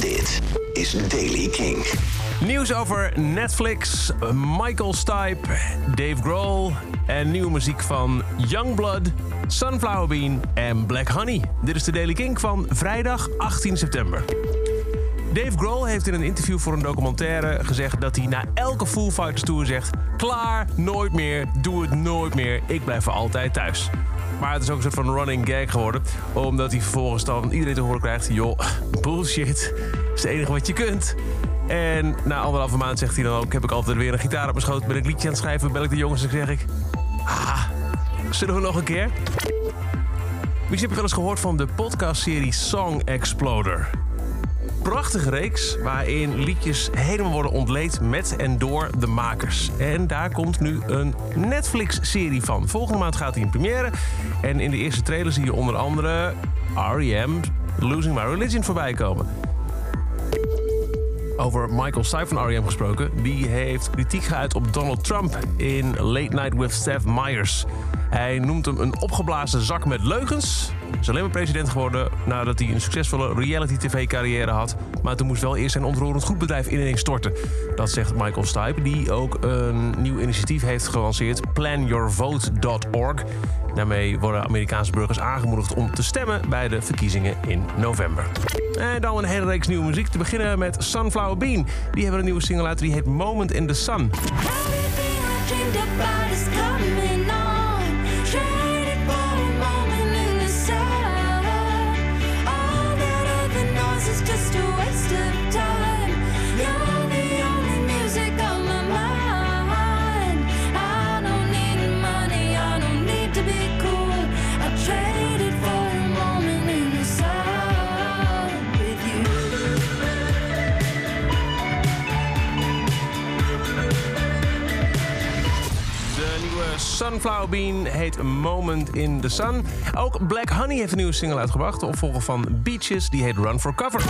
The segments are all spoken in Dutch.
Dit is Daily King. Nieuws over Netflix, Michael Stipe, Dave Grohl en nieuwe muziek van Youngblood, Sunflower Bean en Black Honey. Dit is de Daily King van vrijdag 18 september. Dave Grohl heeft in een interview voor een documentaire gezegd dat hij na elke Foo Fighters tour zegt: klaar, nooit meer, doe het nooit meer, ik blijf voor altijd thuis. Maar het is ook een soort van running gag geworden, omdat hij vervolgens dan iedereen te horen krijgt: joh, bullshit, is het enige wat je kunt. En na anderhalve maand zegt hij dan ook: heb ik altijd weer een gitaar op mijn schoot, ben ik liedje aan het schrijven, bel ik de jongens en zeg ik: ah, zullen we nog een keer? Misschien heb je wel eens gehoord van de podcastserie Song Exploder prachtige reeks waarin liedjes helemaal worden ontleed met en door de makers. En daar komt nu een Netflix-serie van. Volgende maand gaat hij in première. En in de eerste trailer zie je onder andere R.E.M. Losing My Religion voorbij komen. Over Michael Stipe van R.E.M. gesproken. Die heeft kritiek geuit op Donald Trump in Late Night with Steph Myers. Hij noemt hem een opgeblazen zak met leugens. Is alleen maar president geworden nadat hij een succesvolle reality-tv-carrière had. Maar toen moest wel eerst zijn ontroerend goedbedrijf ineens storten. Dat zegt Michael Stipe, die ook een nieuw initiatief heeft gelanceerd: planyourvote.org. Daarmee worden Amerikaanse burgers aangemoedigd om te stemmen bij de verkiezingen in november. En dan een hele reeks nieuwe muziek. Te beginnen met Sunflower Bean. Die hebben een nieuwe single uit die heet Moment in the Sun. Everything coming. Sunflower Bean heet Moment in the Sun. Ook Black Honey heeft een nieuwe single uitgebracht. De opvolger van Beaches, die heet Run for Cover.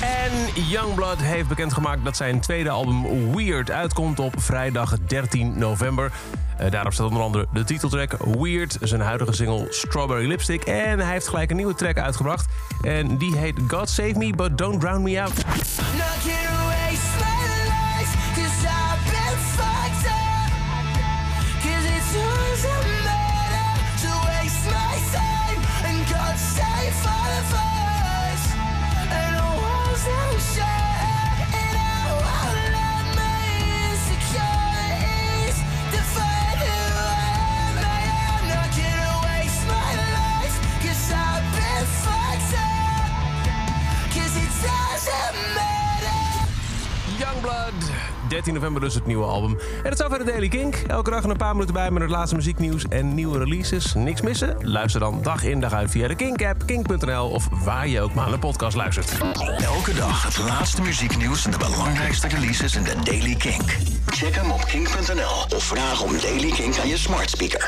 En Youngblood heeft bekendgemaakt dat zijn tweede album Weird uitkomt op vrijdag 13 november. Eh, daarop staat onder andere de titeltrack Weird, zijn huidige single Strawberry Lipstick. En hij heeft gelijk een nieuwe track uitgebracht. En die heet God Save Me, But Don't Drown Me Out. 13 november dus het nieuwe album. En dat over de Daily Kink. Elke dag een paar minuten bij met het laatste muzieknieuws en nieuwe releases. Niks missen? Luister dan dag in dag uit via de Kink-app, kink.nl of waar je ook maar de podcast luistert. Elke dag het laatste muzieknieuws en de belangrijkste releases in de Daily King. Check hem op kink.nl of vraag om Daily King aan je smart speaker.